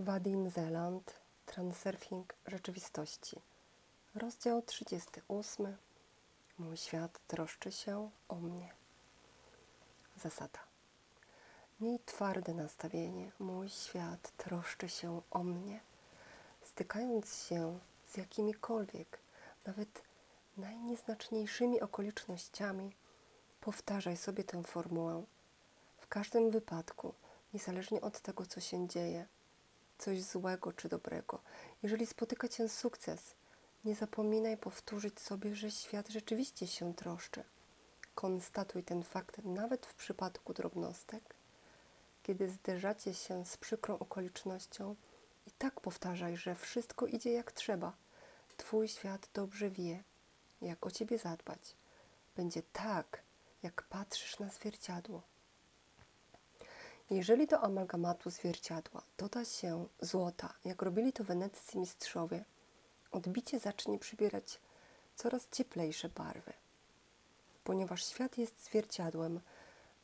Wadim Zeland Transurfing rzeczywistości. Rozdział 38 Mój świat troszczy się o mnie. Zasada. Miej twarde nastawienie. Mój świat troszczy się o mnie. Stykając się z jakimikolwiek, nawet najnieznaczniejszymi okolicznościami, powtarzaj sobie tę formułę. W każdym wypadku, niezależnie od tego, co się dzieje, coś złego czy dobrego, jeżeli spotyka cię sukces, nie zapominaj powtórzyć sobie, że świat rzeczywiście się troszczy. Konstatuj ten fakt nawet w przypadku drobnostek. Kiedy zderzacie się z przykrą okolicznością, i tak powtarzaj, że wszystko idzie jak trzeba. Twój świat dobrze wie, jak o ciebie zadbać. Będzie tak, jak patrzysz na zwierciadło. Jeżeli do amalgamatu zwierciadła doda się złota, jak robili to weneccy mistrzowie, odbicie zacznie przybierać coraz cieplejsze barwy. Ponieważ świat jest zwierciadłem,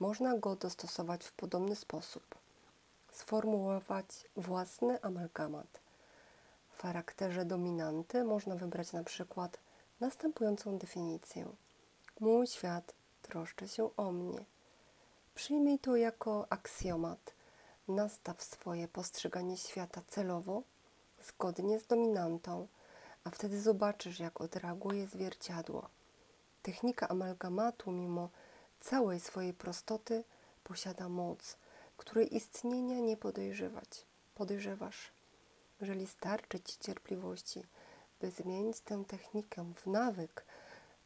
można go dostosować w podobny sposób. Sformułować własny amalgamat. W charakterze dominanty można wybrać na przykład następującą definicję. Mój świat troszczy się o mnie. Przyjmij to jako aksjomat. Nastaw swoje postrzeganie świata celowo, zgodnie z dominantą, a wtedy zobaczysz, jak odreaguje zwierciadło. Technika amalgamatu, mimo całej swojej prostoty, posiada moc, której istnienia nie podejrzewać. Podejrzewasz. Jeżeli starczy ci cierpliwości, by zmienić tę technikę w nawyk,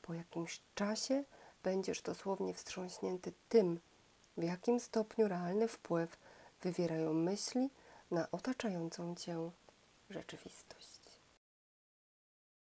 po jakimś czasie będziesz dosłownie wstrząśnięty tym, w jakim stopniu realny wpływ wywierają myśli na otaczającą cię rzeczywistość.